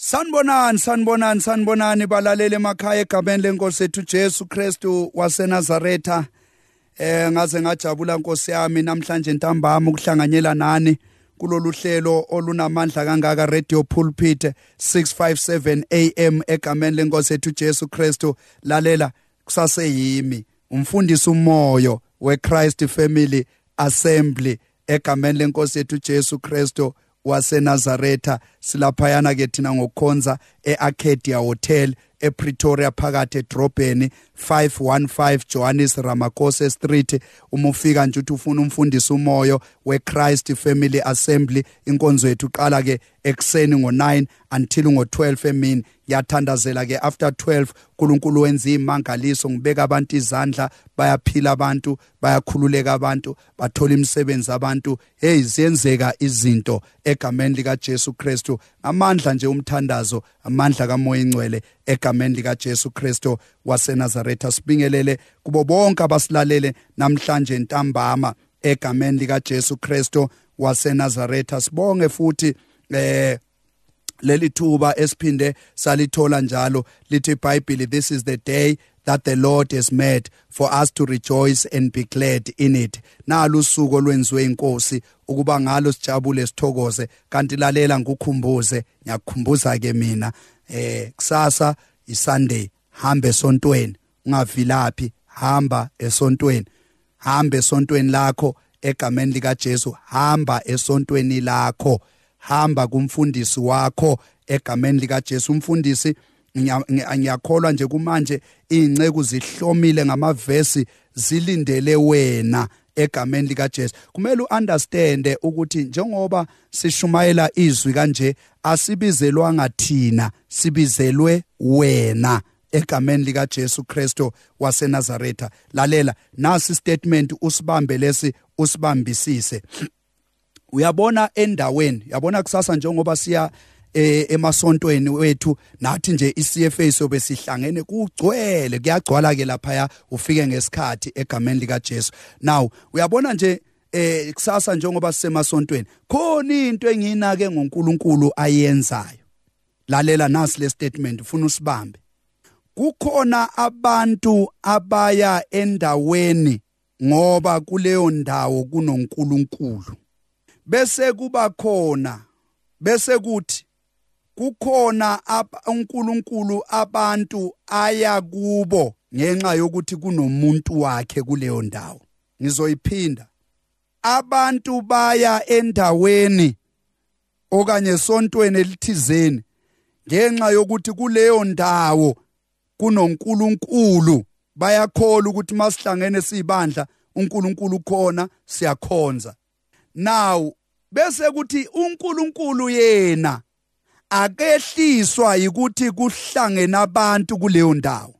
Sanibonani sanibonani sanibonani balalele emakhaya egameni lenkosi ethu Jesu Kristu waseNazaretha. Eh ngaze ngajabula Nkosi yami namhlanje ntambama ukuhlanganyela nani kulolu hlelo olunamandla kangaka radio pulpit 657 AM egameni lenkosi ethu Jesu Kristu. Lalela kusase yimi umfundisi umoyo weChrist Family Assembly egameni lenkosi ethu Jesu Kristu. waseNazaretha silaphayana ke thina ngokukhonza eArcadia Hotel. ePretoria phakathi edrobheni 515 Johannes Ramakose Street. Uma ufika nje uthi ufuna umfundisi umoyo weChrist Family Assembly. Inkonzo yethu qala ke ekseni ngo9 until ngo12 emini. Yathandazela ke after 12 uNkulunkulu wenza imangaliso ngibeka abantu izandla bayaphila abantu bayakhululeka abantu bathola imisebenzi abantu. Hey ziyenzeka izinto egameni lika Jesu Kristu. Amandla nje umthandazo amandla kaMoya ingcwele egameni lika Jesu Kristu waseNazaretha. Sibingelele kubo bonke abasilalele namhlanje ntambama egameni lika Jesu Kristu waseNazaretha. Sibonge futhi eh leli thuba esiphinde salithola njalo lithi iBhayibheli this is the day that the Lord has made for us to rejoice and be glad in it. Nalo usuku olwenziwe inkosi ukuba ngalo sijabule sithokoze. Kanti lalela ngikukhumbuze ngiyakukhumbuza ke mina. Eh kusasa iSunday hambe esontweni. Ungavilaphi hamba esontweni. Hamba esontweni lakho egameni lika Jesu hamba esontweni lakho. Hamba kumfundisi wakho egameni lika Jesu umfundisi ngiyakholwa nje kumanje ingceku zihlomile ngamavesi zilindele wena. Egameni lika Jesu kumele uunderstand ukuthi njengoba sishumayela izwi kanje asibizelwanga thina sibizelwe wena egameni lika Jesu Kristo waseNazaretha. Lalela nasi statement usibambe lesi usibambisise. Uyabona endaweni yabona kusasa njengoba siya emasontweni wethu nathi nje iCFA sobe sihlangene kugcwele kuyagcwala ke lapha ufike ngesikhathi egameni lika Jesu now uyabona nje eh kusasa njengoba sisemasontweni khona into engiyinake ngoNkulunkulu ayenzayo. Lalela nasi le statement ufuna usibambe. Kukhona abantu abaya endaweni ngoba kuleyo ndawo kunoNkulunkulu. Bese kuba khona bese kuthi kukhona uNkulunkulu abantu aya kubo ngenxa yokuthi kunomuntu wakhe kuleyo ndawo. Ngizoyiphinda. Abantu baya endaweni okanye sontweni elithizeni ngenxa yokuthi kuleyo ndawo kunoNkulunkulu. Bayakholwa ukuthi masihlangene sibandla uNkulunkulu khona siyakhonza. Now bese kuthi uNkulunkulu yena akehliswa yikuthi kuhlangene abantu kuleyo ndawo.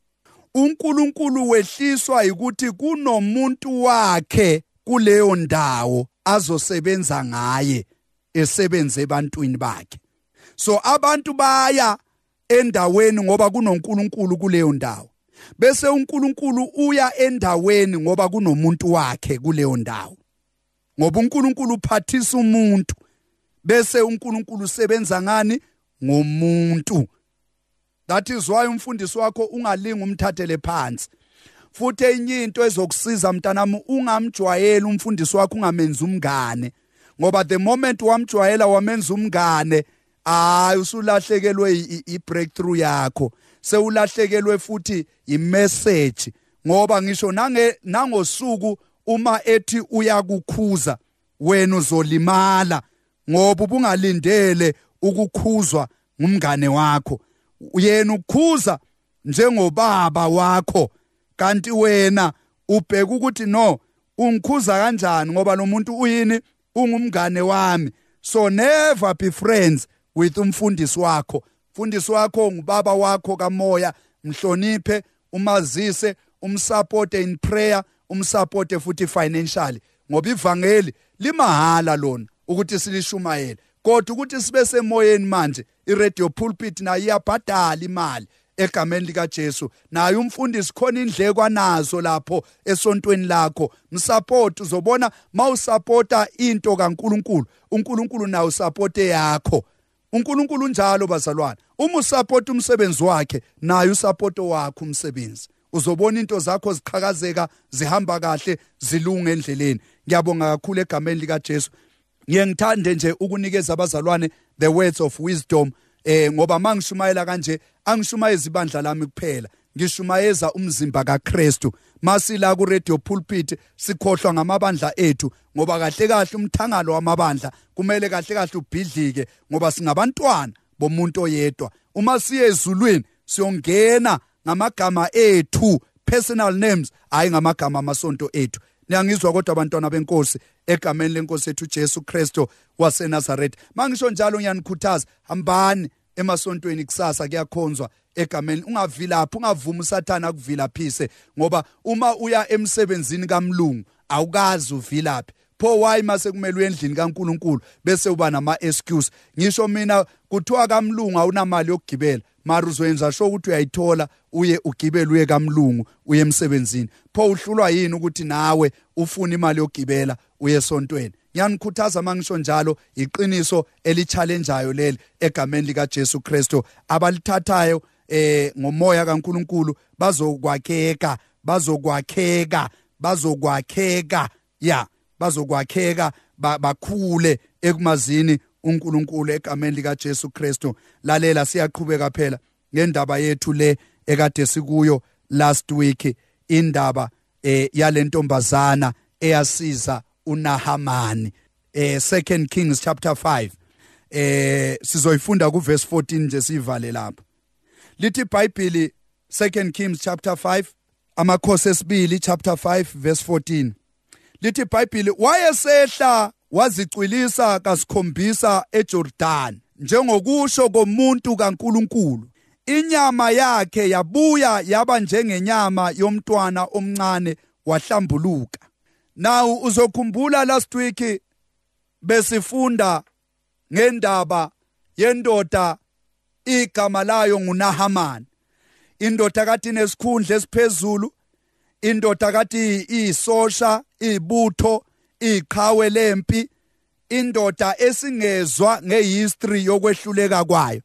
uNkulunkulu wehliswa yikuthi kunomuntu wakhe kuleyo ndawo azosebenza ngaye esebenze ebantwini bakhe. So abantu baya endaweni ngoba kunoNkulunkulu kuleyo ndawo. Bese uNkulunkulu uya endaweni ngoba kunomuntu wakhe kuleyo ndawo. Ngoba uNkulunkulu uphathisa umuntu bese uNkulunkulu usebenza ngani? Ngomuntu. That is why umfundisi wakho ungalinga umthathele phansi. Futhi enye into ezokusiza mntanami ungamjwayeli umfundisi wakho ungamenza umngane. Ngoba the moment wamjwayela wamenza umngane hayi usulahlekelwe i-breakthrough yakho. Sewulahlekelwe futhi imessage. Ngoba ngisho nange nangosuku uma ethi uyakukhuza wena uzolimala. Ngoba ubungalindele ukukhuzwa ngumngane wakho. Yena ukhuza njengobaba wakho kanti wena ubheka ukuthi no ungikhuza kanjani ngoba lo muntu uyini? Ungumngane wami. So never be friends with umfundisi wakho. Mfundisi wakho ngubaba wakho kamoya. Mhloniphe umazise umsupporte in prayer umsupporte futhi financially. Ngoba ivangeli limahala lona ukuthi silishumayele. Kodwa ukuthi sibe semoyeni manje iradio pulpit nayo iyabhadala imali egameni lika Jesu naye umfundisi khona indleko anazo lapho esontweni lakho. Msupport uzobona mawusupporta into kaNkuluNkulu. uNkulunkulu nawe usupporte yakho. uNkulunkulu unjalo bazalwane. Uma usupport umsebenzi wakhe naye usupport wakhe umsebenzi. Uzobona into zakho ziqhakazeka zihamba kahle zilunga endleleni. Ngiyabonga kakhulu egameni lika Jesu ngiye ngithande nje ukunikeza abazalwane the words of wisdom eh ngoba mangishumayela kanje angishumayeza ibandla lami kuphela. Ngishumayeza umzimba kaKristu. Masila ku radio pulpit sikhohlwa ngamabandla ethu ngoba kahle kahle umthangalo wamabandla kumele kahle kahle ubhidlike ngoba singabantwana bomuntu oyedwa. Uma siye ezulwini siyongena ngamagama ethu personal names hayi ngamagama amasonto ethu. Niyangizwa kodwa abantwana benkosi egameni lenkosi ethu Jesu Kristo waseNazaretha mangisho njalo ngiyanikhuthaza hambani emasontweni kusasa kuyakhonzwa egameni. Ungavilaphi ungavumi usathana akuvilaphise ngoba uma uya emsebenzini kamlungu awukazi uvilaphi pho why mase kumele uyendlini kaNkuluNkulu bese uba nama excuse ngisho mina kuthiwa kamlungu awunamali yokugibela. Mara uzoyenza sho ukuthi uyayithola uye ugibele uye kamlungu uye emsebenzini. Pho uhlulwa yini ukuthi nawe ufuna imali yokugibela uye esontweni? Ngiyanikhuthaza mangisho njalo iqiniso eli-challengeayo leli egameni likaJesu Kristu. Abalithathayo eh ngomoya kaNkuluNkulu bazokwakheka bazokwakheka bazokwakheka ya bazokwakheka bakhule ekumazini uNkulunkulu egameni likaJesu Kristu. Lalela siyaqhubeka phela ngendaba yethu le ekade sikuyo last week indaba eh yalentombazana eyasiza uNahamani. Eh 2 Kings chapter 5 eh sizoyifunda ku verse 14 nje sivale lapha. Lithi iBhayibheli 2 Kings chapter 5 amakhosi esibili chapter 5 verse 14 lithi iBhayibheli wayesehla wazicwilisa kasikhombisa eJordan njengokusho komuntu kaNkuluNkulu. Inyama yakhe yabuya yaba njengenyama yomntwana omncane wahlambuluka. Now uzokhumbula last week besifunda ngendaba yendoda igama layo nguNahaman indoda kade inesikhundla esiphezulu indoda kade iyisosha ibutho iqhawe lempi indoda esingezwa ngehistory yokwehluleka kwayo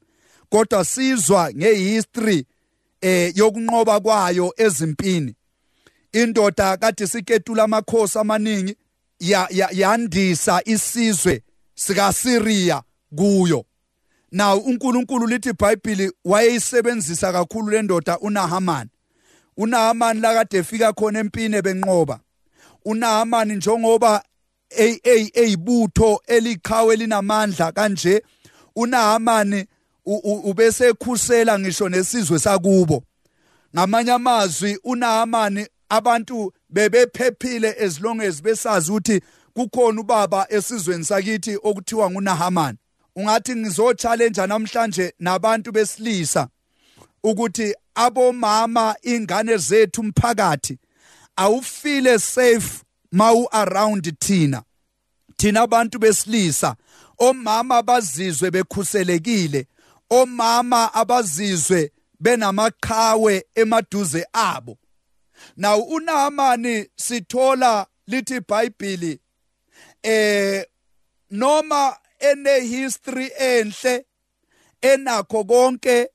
kodwa sizwa ngehistory eh yokunqoba kwayo ezimpini. Indoda kade siketula amakhosi amaningi yandisa isizwe sika Syria kuyo. Now uNkulunkulu lithi iBhayibheli wayeyisebenzisa kakhulu le ndoda uNahaman uNahaman la kade efika khona empini benqoba uNahaman njengoba eyibutho elikhawe linamandla kanje uNahaman ubese ekhusela ngisho nesizwe sakubo. Ngamanye amazwi uNahaman abantu bebephephile as long as besazi ukuthi kukhona ubaba esizweni sakithi okuthiwa nguNahaman ungathi ngizochallenge namhlanje nabantu besilisa ukuthi abomama ingane zethu umphakathi awufile safe mawu around thina. Thina abantu besilisa omama bazizwe bekhuselekile omama abazizwe benamaqhawe emaduze abo. Now uNahamani sithola lithi iBhayibheli eh noma ene history enhle enakho konke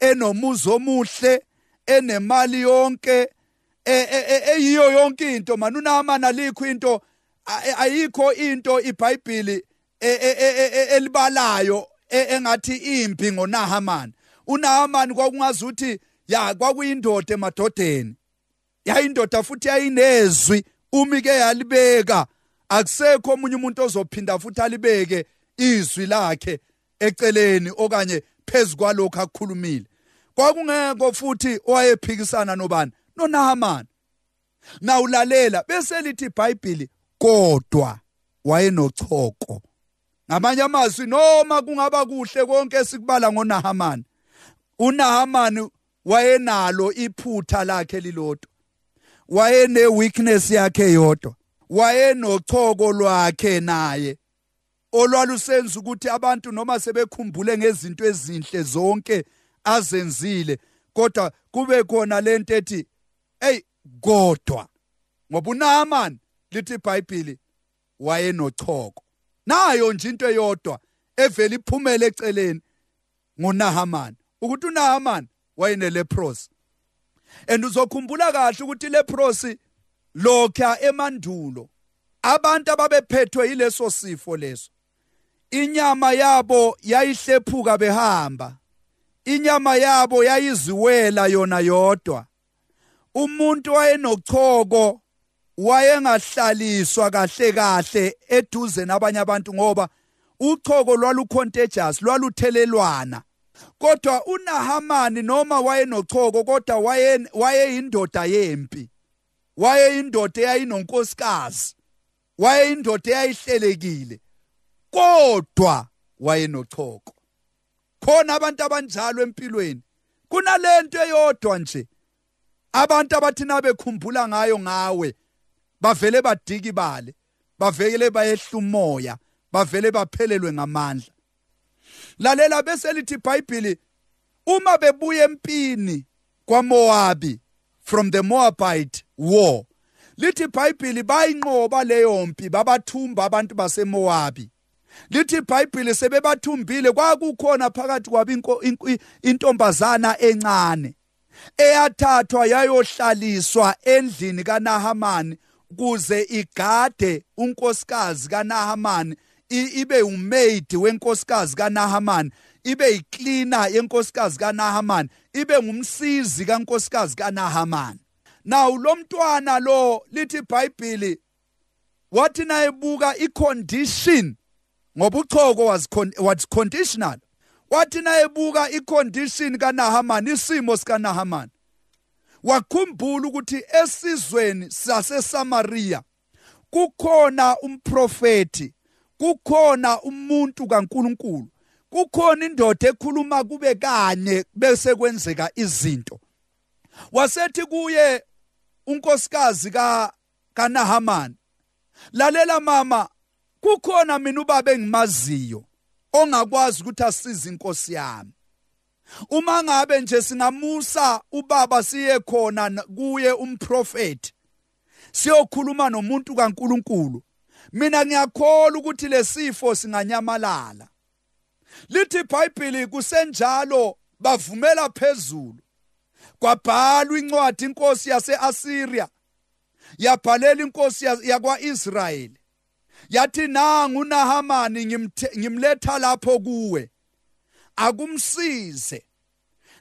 enomuzo omuhle enemali yonke eyiyo yonke into man. uNahamani alikho into ayikho into iBhayibheli elibalayo engathi impi ngoNahamani uNahamani kwakungazuthi ya kwakuyindoda emadodeni. Yayindoda futhi yayinezwi umi ke yalibeka. Akusekho omunye umuntu ozophinda futhi alibeke izwi lakhe eceleni okanye phezukwalokho akukhulumile kwakungeko futhi owayephikisana nobani? noNahamani nawulalela bese lithi iBhayibheli kodwa wayenochoko. Ngamanye amazwi noma kungaba kuhle konke sikubala ngoNahamani uNahamani wayenalo iphutha lakhe lilodwa. Wayene weakness yakhe yodwa. Wayenochoko lwakhe naye olwalusenza ukuthi abantu noma sebekhumbule ngezinto ezinhle zonke azenzile kodwa kube khona lento ethi hey kodwa ngoba uNaaman lithi iBhayibheli wayenochoko. Nayo nje into eyodwa evela iphumele eceleni nguNahaman ukuthi uNahaman wayene-leprosi. And uzokhumbula kahle ukuthi leprosi lokha emandulo abantu ababephethwe yileso sifo leso inyama yabo yayihlephuka behamba inyama yabo yayiziwela yona yodwa. Umuntu wayenochoko wayengahlaliswa kahle kahle eduze nabanye abantu ngoba uchoko lwalucontagious lwaluthelelwana. Kodwa uNahamani noma wayenochoko kodwa wayeyindoda yempi wayeyindoda eyayinonkosikazi wayeyindoda eyayihlelekile kodwa wayenochoko. Khona abantu abanjalo empilweni. Kunalento eyodwa nje. Abantu abathi nabekhumbula ngayo ngawe bavele badikibale bavele bayehlumoya bavele baphelelwe ngamandla. Lalela bese lithi iBhayibheli uma bebuya empini kwaMoabi from the Moabite war lithi iBhayibheli bayinqoba leyo mpi babathumba abantu baseMoabi lithi iBhayibheli sebebathumbile kwakukhona phakathi kwabo intombazana encane. Eyathathwa yayohlaliswa endlini kaNahamani kuze igade unkosikazi kaNahamani ibe umaid wenkosikazi kaNahaman ibe yicleaner yenkosikazi kaNahaman ibe ngumsizi kankosikazi kaNahaman now lo mntwana lo lithi iBhayibheli wathi nayebuka icondition ngoba uchoko was was conditional. Wathi nayebuka icondition kaNahaman isimo sikaNahaman wakhumbula ukuthi esizweni saseSamaria kukhona umprofeti kukhona umuntu kaNkuluNkulu kukhona indoda ekhuluma kube kanye bese kwenzeka izinto. Wasethi kuye unkosikazi ka kaNahaman lalela mama kukhona mina ubaba engimaziyo. Ongakwazi ukuthi asize inkosi yami. Uma ngabe nje singamusa ubaba siye khona kuye umprofeti siyokhuluma nomuntu kaNkuluNkulu mina ngiyakholwa ukuthi lesifo singanyamalala. Lithi iBhayibheli kusenjalo bavumela phezulu kwabhalwa incwadi inkosi yaseAsiria yabhalela inkosi yakwaIsrayeli. Yathi nangu uNahamani ngimletha lapho kuwe. Akumsize.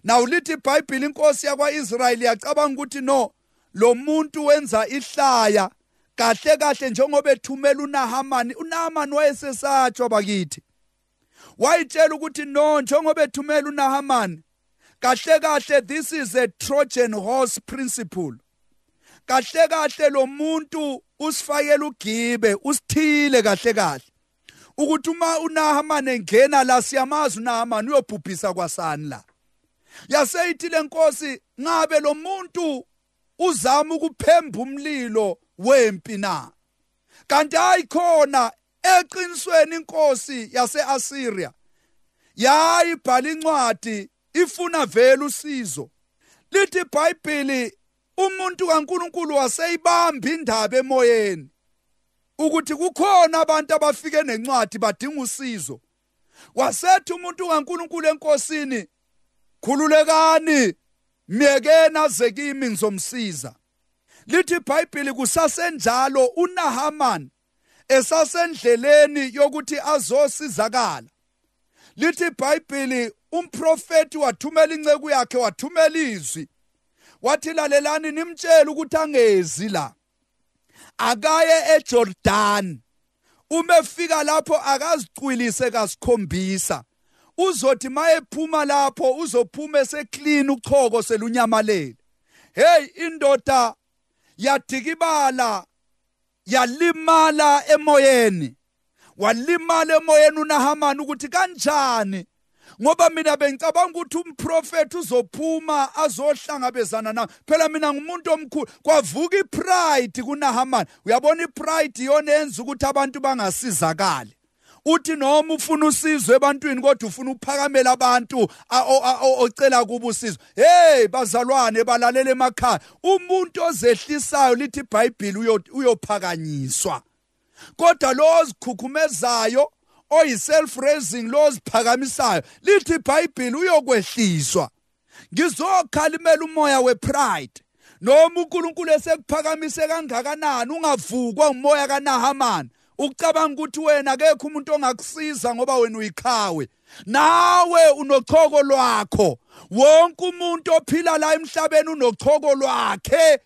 Nawu lithi iBhayibheli inkosi yakwaIsrayeli yacabanga ukuthi no lo muntu wenza ihlaya kahle kahle njengoba ethumela uNahamani. uNahamani wayesesatshwa bakithi. Wayitshela ukuthi no njengoba ethumela uNahamani kahle kahle this is a trojan horse principle. Kahle kahle lo muntu usifakela ugibe usithile kahle kahle. Ukuthi uma uNahamani engena la siyamazi uNahamani uyobhubhisa kwasani la. Yaseyithi lenkosi ngabe lo muntu uzama ukuphemba umlilo wempi na? Kanti ayikhona eqinisweni inkosi yaseAsiria yayibhala incwadi ifuna vele usizo. Lithi iBhayibheli umuntu kaNkuluNkulu waseyibamba indaba emoyeni. Ukuthi kukhona abantu abafike nencwadi badinga usizo. Wasethi umuntu kaNkuluNkulu enkosini khululekani myekeni aze kimi ngizomsiza. Lithi iBhayibheli kusasenjalo uNahaman esasendleleni yokuthi azosizakala. Lithi iBhayibheli umprofeti wathumela inceku yakhe wathumela izwi. Wathi lalelani nimtshela ukuthi angezi la. Akaye eJordan. Uma efika lapho akazicwilise kasikhombisa. Uzothi mayephuma lapho uzophuma eseclean uchoko selunyamalele. Hey indoda yadikibala yalimala emoyeni. Walimala emoyeni uNahamani ukuthi kanjani? Ngoba mina bengicabanga ukuthi umprofeti uzophuma azohlangabezana na? Phela mina ngumuntu omkhulu. Kwavuka ipride kuNahamani. Uyabona ipride iyona yenza ukuthi abantu bangasizakali? Uthi noma ufuna usizo ebantwini kodwa ufuna ukuphakamela abantu ocela kuba usizo hey bazalwane balalela emakhaya. Umuntu ozehlisayo lithi iBhayibheli uyophakanyiswa. Kodwa lo ozikhukhumezayo oyi-self raising lo oziphakamisayo lithi ibhayibhili uyokwehliswa. Ngizokhalimela umoya wepride. Noma uNkulunkulu esekuphakamisa kangakanani ungavukwa umoya kaNahamani. Ucabanga ukuthi wena akekho umuntu ongakusiza ngoba wena uyiqhawe nawe unochoko lwakho. Wonke umuntu ophila la emhlabeni unochoko lwakhe.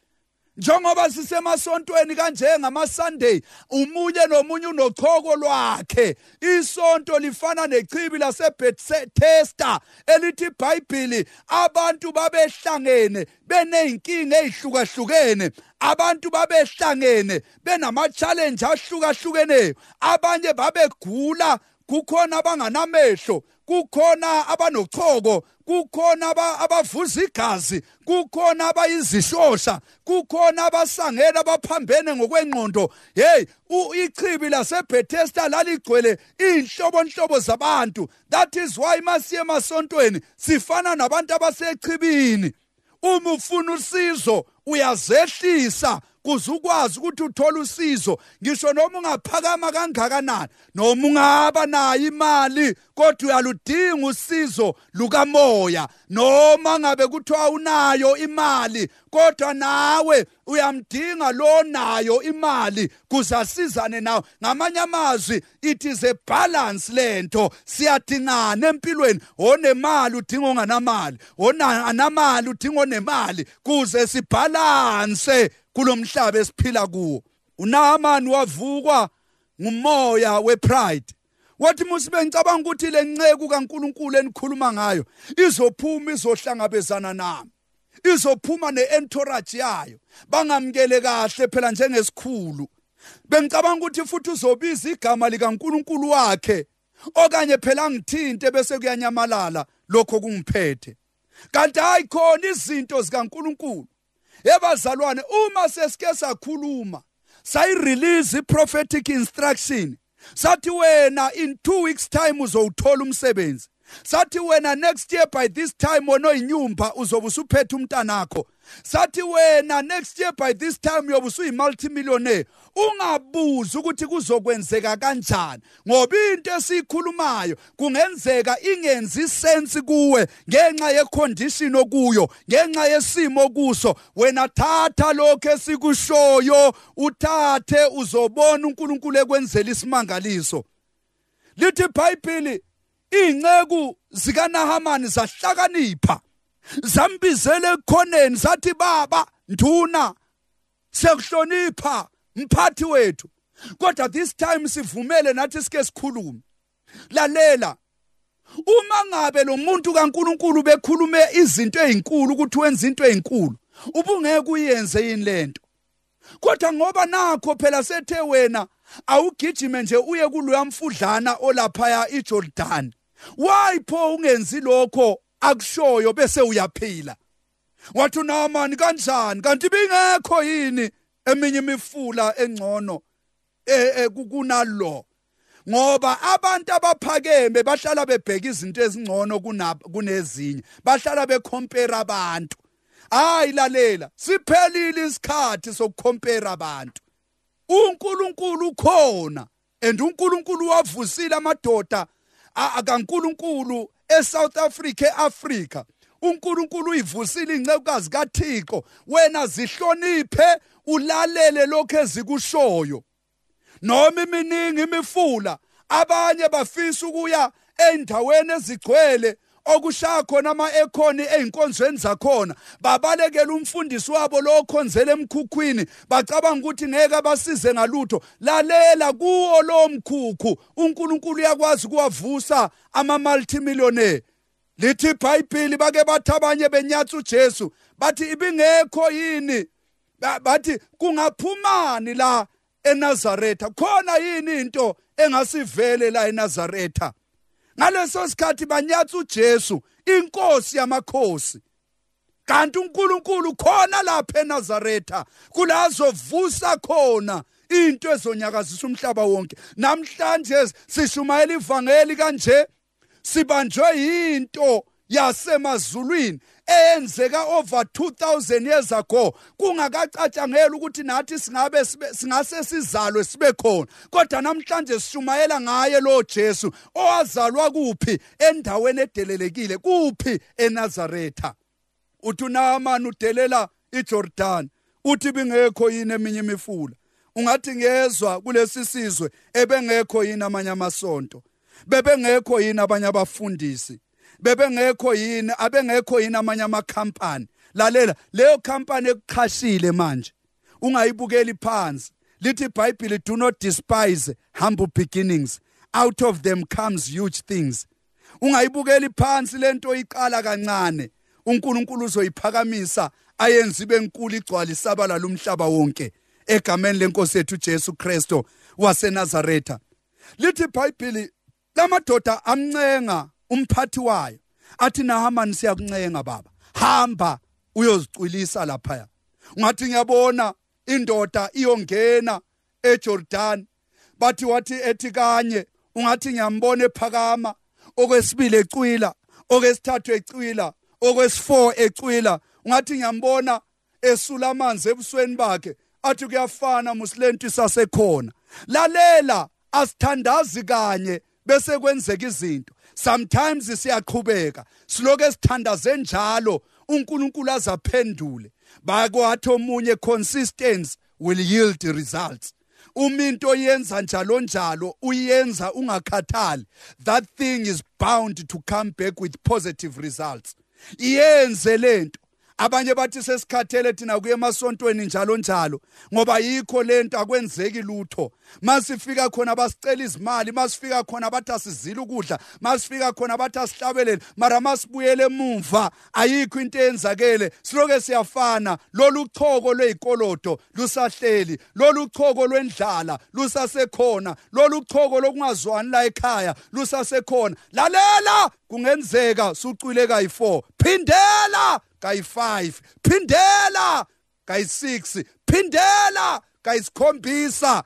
Njengoba sisemasontweni kanje ngama-sunday umunye nomunye unochoko lwakhe. Isonto lifana nechibi lasebethesda elithi ibhayibhili abantu babehlangene beney'nkinga ey'hlukahlukene. Abantu babehlangene benama-challenge ahlukahlukeneyo abanye babegula kukhona abanganamehlo kukhona abanochoko kukhona abavuza igazi kukhona abayizishosha kukhona abasangena abaphambene ngokwengqondo. Hey ichibi lasebethesda laligcwele iy'nhlobonhlobo zabantu. That is why masiye emasontweni sifana nabantu abasechibini. Uma ufuna usizo uyazehlisa. Kuze ukwazi ukuthi uthole usizo. Ngisho noma ungaphakama kangakanani noma ungaba nayo imali kodwa uyaludinga usizo lukamoya noma ngabe kuthiwa unayo imali kodwa nawe uyamdinga lo nayo imali kuze asizane nawe. Ngamanye amazwi it is a balance lento siyadingana empilweni. Onemali udinga onganamali. Onamali udinga onemali kuze sibhalanse kulomhlaba esiphila kuwo. uNaamani wavukwa ngumoya wepride. Wathi musibe ngicabanga ukuthi le nceku kaNkuluNkulu enikhuluma ngayo izophuma izohlangabezana nami. Izophuma ne-entourage yayo. Bangamkele kahle phela njengesikhulu. Bengicabanga ukuthi futhi uzobiza igama likaNkuluNkulu wakhe okanye phela ngithinte bese kuyanyamalala lokho kungiphethe. Kanti hayi khona izinto zikaNkuluNkulu. Yebazalwane uma sesike sakhuluma sayirelease prophetic instruction. Sathi wena in 2 weeks time uzowuthola umsebenzi. Sathi wena next year by this time wena oyinyumba uzobe usuphethe umntanakho. Sathi wena next year by this time uyobe usuyimultimillionaire ungabuzi ukuthi kuzokwenzeka kanjani ngoba into esiyikhulumayo kungenzeka ingenzi sense kuwe ngenxa yecondition okuyo ngenxa yesimo kuso. Wena thatha lokho esikushoyo uthathe uzobona uNkulunkulu ekwenzela isimangaliso. Lithi iBhayibheli iy'nceku zikanahamani zahlakanipha zambizela ekukhoneni zathi baba nduna siyakuhlonipha mphathi wethu kodwa this time sivumele nathi sike sikhulume. Lalela uma ngabe lo muntu kaNkuluNkulu bekhulume izinto ezinkulu ukuthi wenza into ezinkulu ubungeke uyenze yini lento kodwa ngoba nakho phela sethe wena awugijime nje uye kuloya mfudlana olaphaya iJordan why pho ungenzi lokho akushoyo bese uyaphila? Wathi uNaamani kanjani? Kanti bingekho yini? Eminye imifula engcono eh kunalo. Ngoba abantu abaphakeme bahlala bebheka izinto ezingcono kunezinye bahlala becompare abantu. Hayi lalela siphelile isikhathi sokukhompera abantu. uNkulunkulu ukhona and uNkulunkulu wavusile amadoda akaNkulunkulu eSouth Africa eAfrica uNkulunkulu uyivusile incekukazi kaThixo. Wena zihloniphe ulalele lokho ezikushoyo. Noma iminingi imifula abanye bafisa ukuya endaweni ezigcwele okushaya khona ama-ekhoni ey'nkonzweni zakhona. Babalekela umfundisi wabo lo okhonzela emkhukhwini bacabanga ukuthi ngeke abasize ngalutho. Lalela kuwo lo mkhukhu. Unkulunkulu uyakwazi ukuwavusa ama-multimillionaire. Lithi ibhayibhili bake bathi abanye benyatha ujesu bathi ibingekho yini? Bathi kungaphumani la eNazaretha? Khona yini into engasivele la eNazaretha? Ngaleso sikhathi banyatha uJesu inkosi yamakhosi. Kanti uNkulunkulu khona lapha eNazaretha kulazovusa khona into ezonyakazisa umhlaba wonke. Namhlanje sishumayela ivangeli kanje. Sibanjwe yinto yasemazulwini eyenzeka over 2000 years ago. Kungakacatshangela ukuthi nathi singabe singase sizalwe sibe khona. Kodwa namhlanje sishumayela ngaye lo Jesu owazalwa kuphi endaweni edelelekile kuphi eNazaretha? Uthi uNaamani udelela iJordan uthi bingekho yini eminye imifula? Ungathi ngezwe kulesi sizwe ebengekho yini amanye amasonto. Bebengekho yini abanye abafundisi? Bebengekho yini abengekho yini amanye amakhampani? Lalela leyo company ekuqhashile manje ungayibukeli phansi. Lithi iBhayibheli do not despise humble beginnings. Out of them comes huge things. Ungayibukeli phansi lento iqala kancane. uNkulunkulu uzoyiphakamisa ayenze ibe enkulu igcwala isabala lumhlaba wonke. Egameni lenkosi yethu Jesu Kristo waseNazaretha. Lithi iBhayibheli lamadoda amncenga umphathi wayo athi nahamani siyakuncenga baba. Hamba uyozicwilisa lapha ungathi ngiyabona indoda iyongena eJordan. Bathi wathi ethi kanye ungathi ngiyambona ephakama okwesibili ecwila okwesithathu ecwila okwesi4 ecwila. Ungathi ngiyambona esula amanzi ebusweni bakhe athi kuyafana musilento isasekhona lalela asithandazi kanye bese kwenzeka izinto. Sometimes siyaqhubeka siloke sithandaze njalo uNkulunkulu azaphendule. Bakwathi omunye consistency will yield results. Uma into oyenza njalo njalo uyenza ungakhathali. That thing is bound to come back with positive results. Iyenze lento abanye bathi sesikhathele thina kuye emasontweni njalo njalo ngoba yikho lento akwenzeki lutho. Masifika khona basicela izimali masifika khona bathi asizile ukudla masifika khona bathi asihlabelele mara masibuyele emuva ayikho into eyenzakele. Siloke siyafana lolu choko lwezikolodo lusahleli lolu choko lwendlala lusasekhona lolu choko lokungazwani la ekhaya lusasekhona. Lalela! Kungenzeka sucwile kayi4 phindela! Kayi5 phindela! Kayi6 phindela! Kayisikhombisa!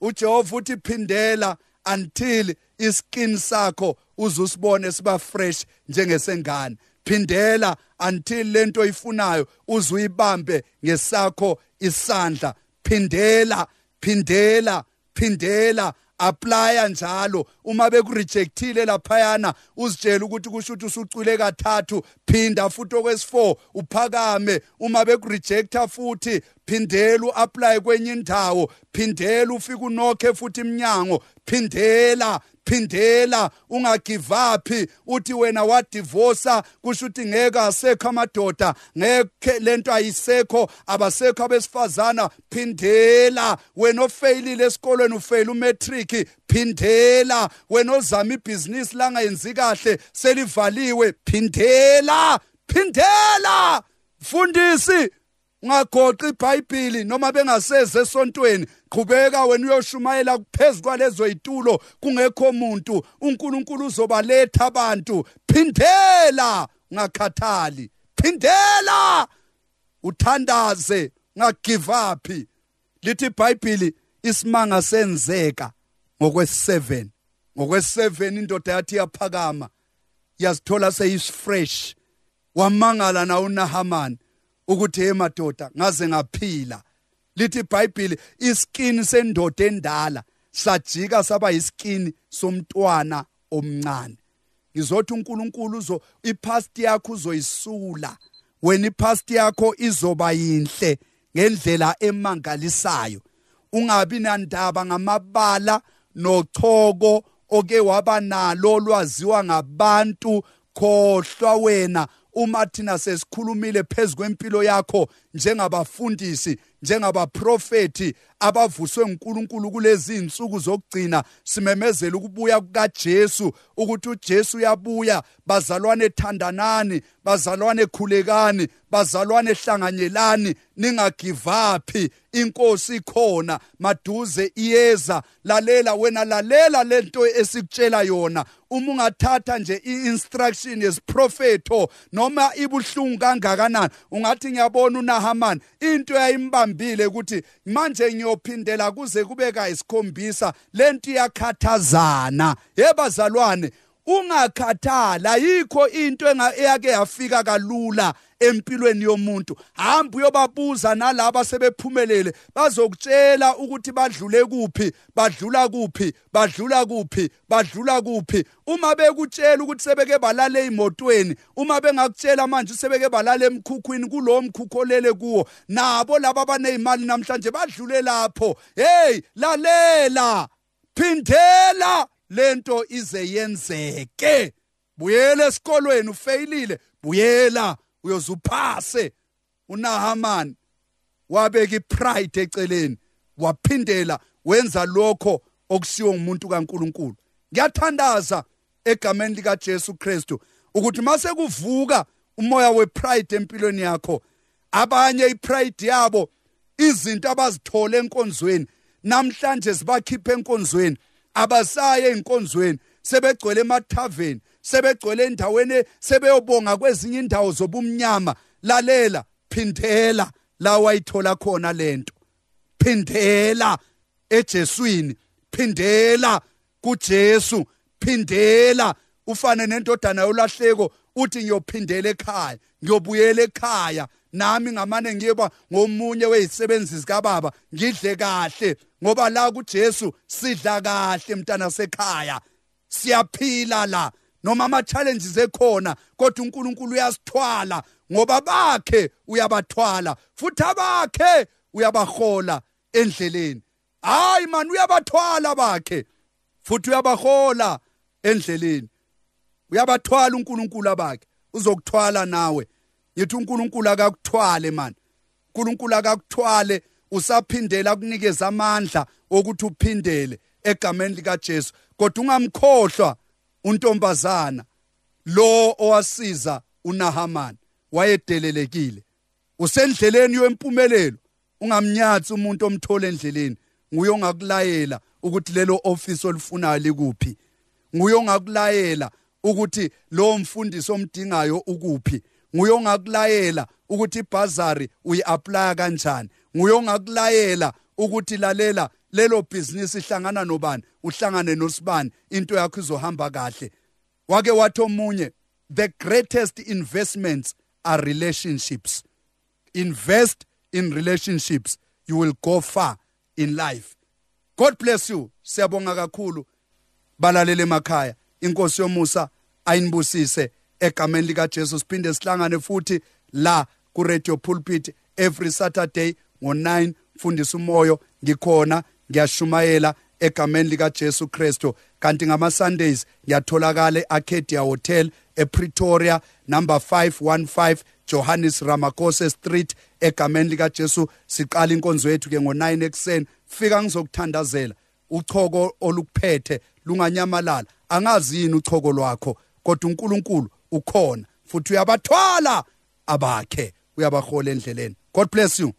uJehova uthi phindela until iskin sakho uzusibone siba fresh njengesengane. Phindela until lento oyifunayo uzuyibambe ngesakho isandla. Phindela phindela phindela. Applya njalo. Uma bekurejectile laphayana uzitshela ukuthi kusho ukuthi usucwile kathathu phinda futhi okwesi4 uphakame. Uma bekurejecta futhi phindela uapply kwenye indawo phindela ufike unokhe futhi iminyango phindela phindela ungagive up uthi wena wadivorce kusho ukuthi ngeke asekho amadoda ngeke lento ayisekho abasekho abesifazana phindela. Wena ofailile esikolweni ufail umatric phindela. Wena ozama ibhizinisi langayenzi kahle selivaliwe phindela phindela. Mfundisi ungagoqi iBhayibheli noma bengaseze esontweni. Qhubeka wena uyoshumayela kuphezulu kwalezo yitulo. Kungekho umuntu uNkulunkulu uzobaletha abantu. Phindela! Ngakhathali phindela! Uthandaze. Ngagive up lithi iBhayibheli isimanga senzeka ngokwes7 ngokwes7 indoda yathi yaphakama yazithola seyisfresh. Wamangala na uNahaman ukuthi hey madoda ngaze ngaphila. Lithi iBhayibheli iskini sendoda endala sajika saba iskini somntwana omncane. Ngizothi uNkulunkulu uzo ipast yakho uzoyisula wena ipast yakho izoba yinhle ngendlela emangalisayo. Ungabi nandaba ngamabala nochoko oke waba nalo lwaziwa ngabantu khohlwa wena uma thina sesikhulumile phezulu kwempilo yakho njengabafundisi njengabaprofeti abavuswe uNkulunkulu kulezi insuku zokugcina simemezela ukubuya kukaJesu ukuthi uJesu uyabuya. Bazalwane thandanani bazalwane khulekani bazalwane hlanganyelani ningagive up inkosi ikhona maduze iyeza. Lalela wena lalela lento esikutshela yona. Uma ungathatha nje i-instruction yesiprofeto noma ibuhlungu kangakanani ungathi ngiyabona uNahaman into yayimbambile ukuthi manje ngiyophindela kuze kube kayisikhombisa lento iyakhathazana yebazalwane ungakhathala. Yikho into eyake yafika kalula empilweni yomuntu. Hamba uyobabuza nalabo sebephumelele. Bazokutshela ukuthi badlule kuphi badlula kuphi badlula kuphi badlula kuphi. Uma bekutshela ukuthi sebeke balala emotweni uma bengakutshela manje sebeke balala emkhukhwini kulowo mkhukho olele kuwo nabo laba abanezimali namhlanje badlule lapho. Hey lalela phindela. Lento ize yenzeke. Buyela esikolweni ufeyilile. Buyela uyozuphase uNahaman wabeka ipride eceleni waphindela wenza lokho okusiwo ngumuntu kaNkuluNkulu. Ngiyathandaza egameni lika Jesu Kristu ukuthi mase kuvuka umoya wepride empilweni yakho abanye ipride yabo izinto abazithola enkonzweni namhlanje sibakhipha enkonzweni. Abasaye enkonzweni sebegcwele emathaveni sebegcwele endaweni sebeyobonga kwezinye indawo zobumnyama. Lalela phindela la wayithola khona lento. Phindela eJeswini phindela kuJesu phindela. Ufane nendodana yolahleko uthi ngiyophindela ekhaya ngiyobuyela ekhaya. Nami ngamane ngiyeba ngomunye wezisebenzi zikababa ngidle kahle ngoba la kuJesu sidla kahle mntana sekhaya siyaphila la noma ama challenges ekhona kodwa uNkulunkulu uyasithwala ngoba bakhe uyabathwala futhi abakhe uyabahola endleleni. Hayi man uyabathwala bakhe futhi uyabahola endleleni. Uyabathwala uNkulunkulu abakhe uzokuthwala nawe. Yithi uNkulunkulu akakuthwale man uNkulunkulu akakuthwale usaphindela kunikeza amandla okuthi uphindele egameni lika Jesu kodwa ungamkhohlwa untombazana lo owasiza uNahaman wayedelelekile. Usendleleni yempumelelo ungamnyathi umuntu omthola endleleni. Nguye ongakulayela ukuthi lelo office olifunayo likuphi. Nguye ongakulayela ukuthi lo mfundisi omdingayo ukuphi. Nguye ongakulayela ukuthi ibhazari uyi-aplya kanjani. Nguye ongakulayela ukuthi lalela lelo bhizinisi ihlangana nobani uhlangane nosibani into yakho izohamba kahle. Wake wathi omunye the greatest investments are relationships. Invest in relationships. You will go far in life. God bless you. Siyabonga kakhulu. Balalele emakhaya. Inkosi yomusa ayinibusise. Egameni lika Jesu siphinde sihlangane futhi la ku radio pulpit every saturday ngo9 fundisa umoyo ngikhona ngiyashumayela egameni lika Jesu Kristu. Kanti ngama Sundays ngiyatholakala eArcadia Hotel ePretoria number 515 Johannes Ramakose Street egameni lika Jesu siqala inkonzo yethu ke ngo9 ekseni fika ngizokuthandazela. Uchoko olukuphethe lunganyamalala. Angazi yini uchoko lwakho? Kodwa uNkulunkulu ukhona futhi uyabathwala abakhe. Uyabahola endleleni. God bless you.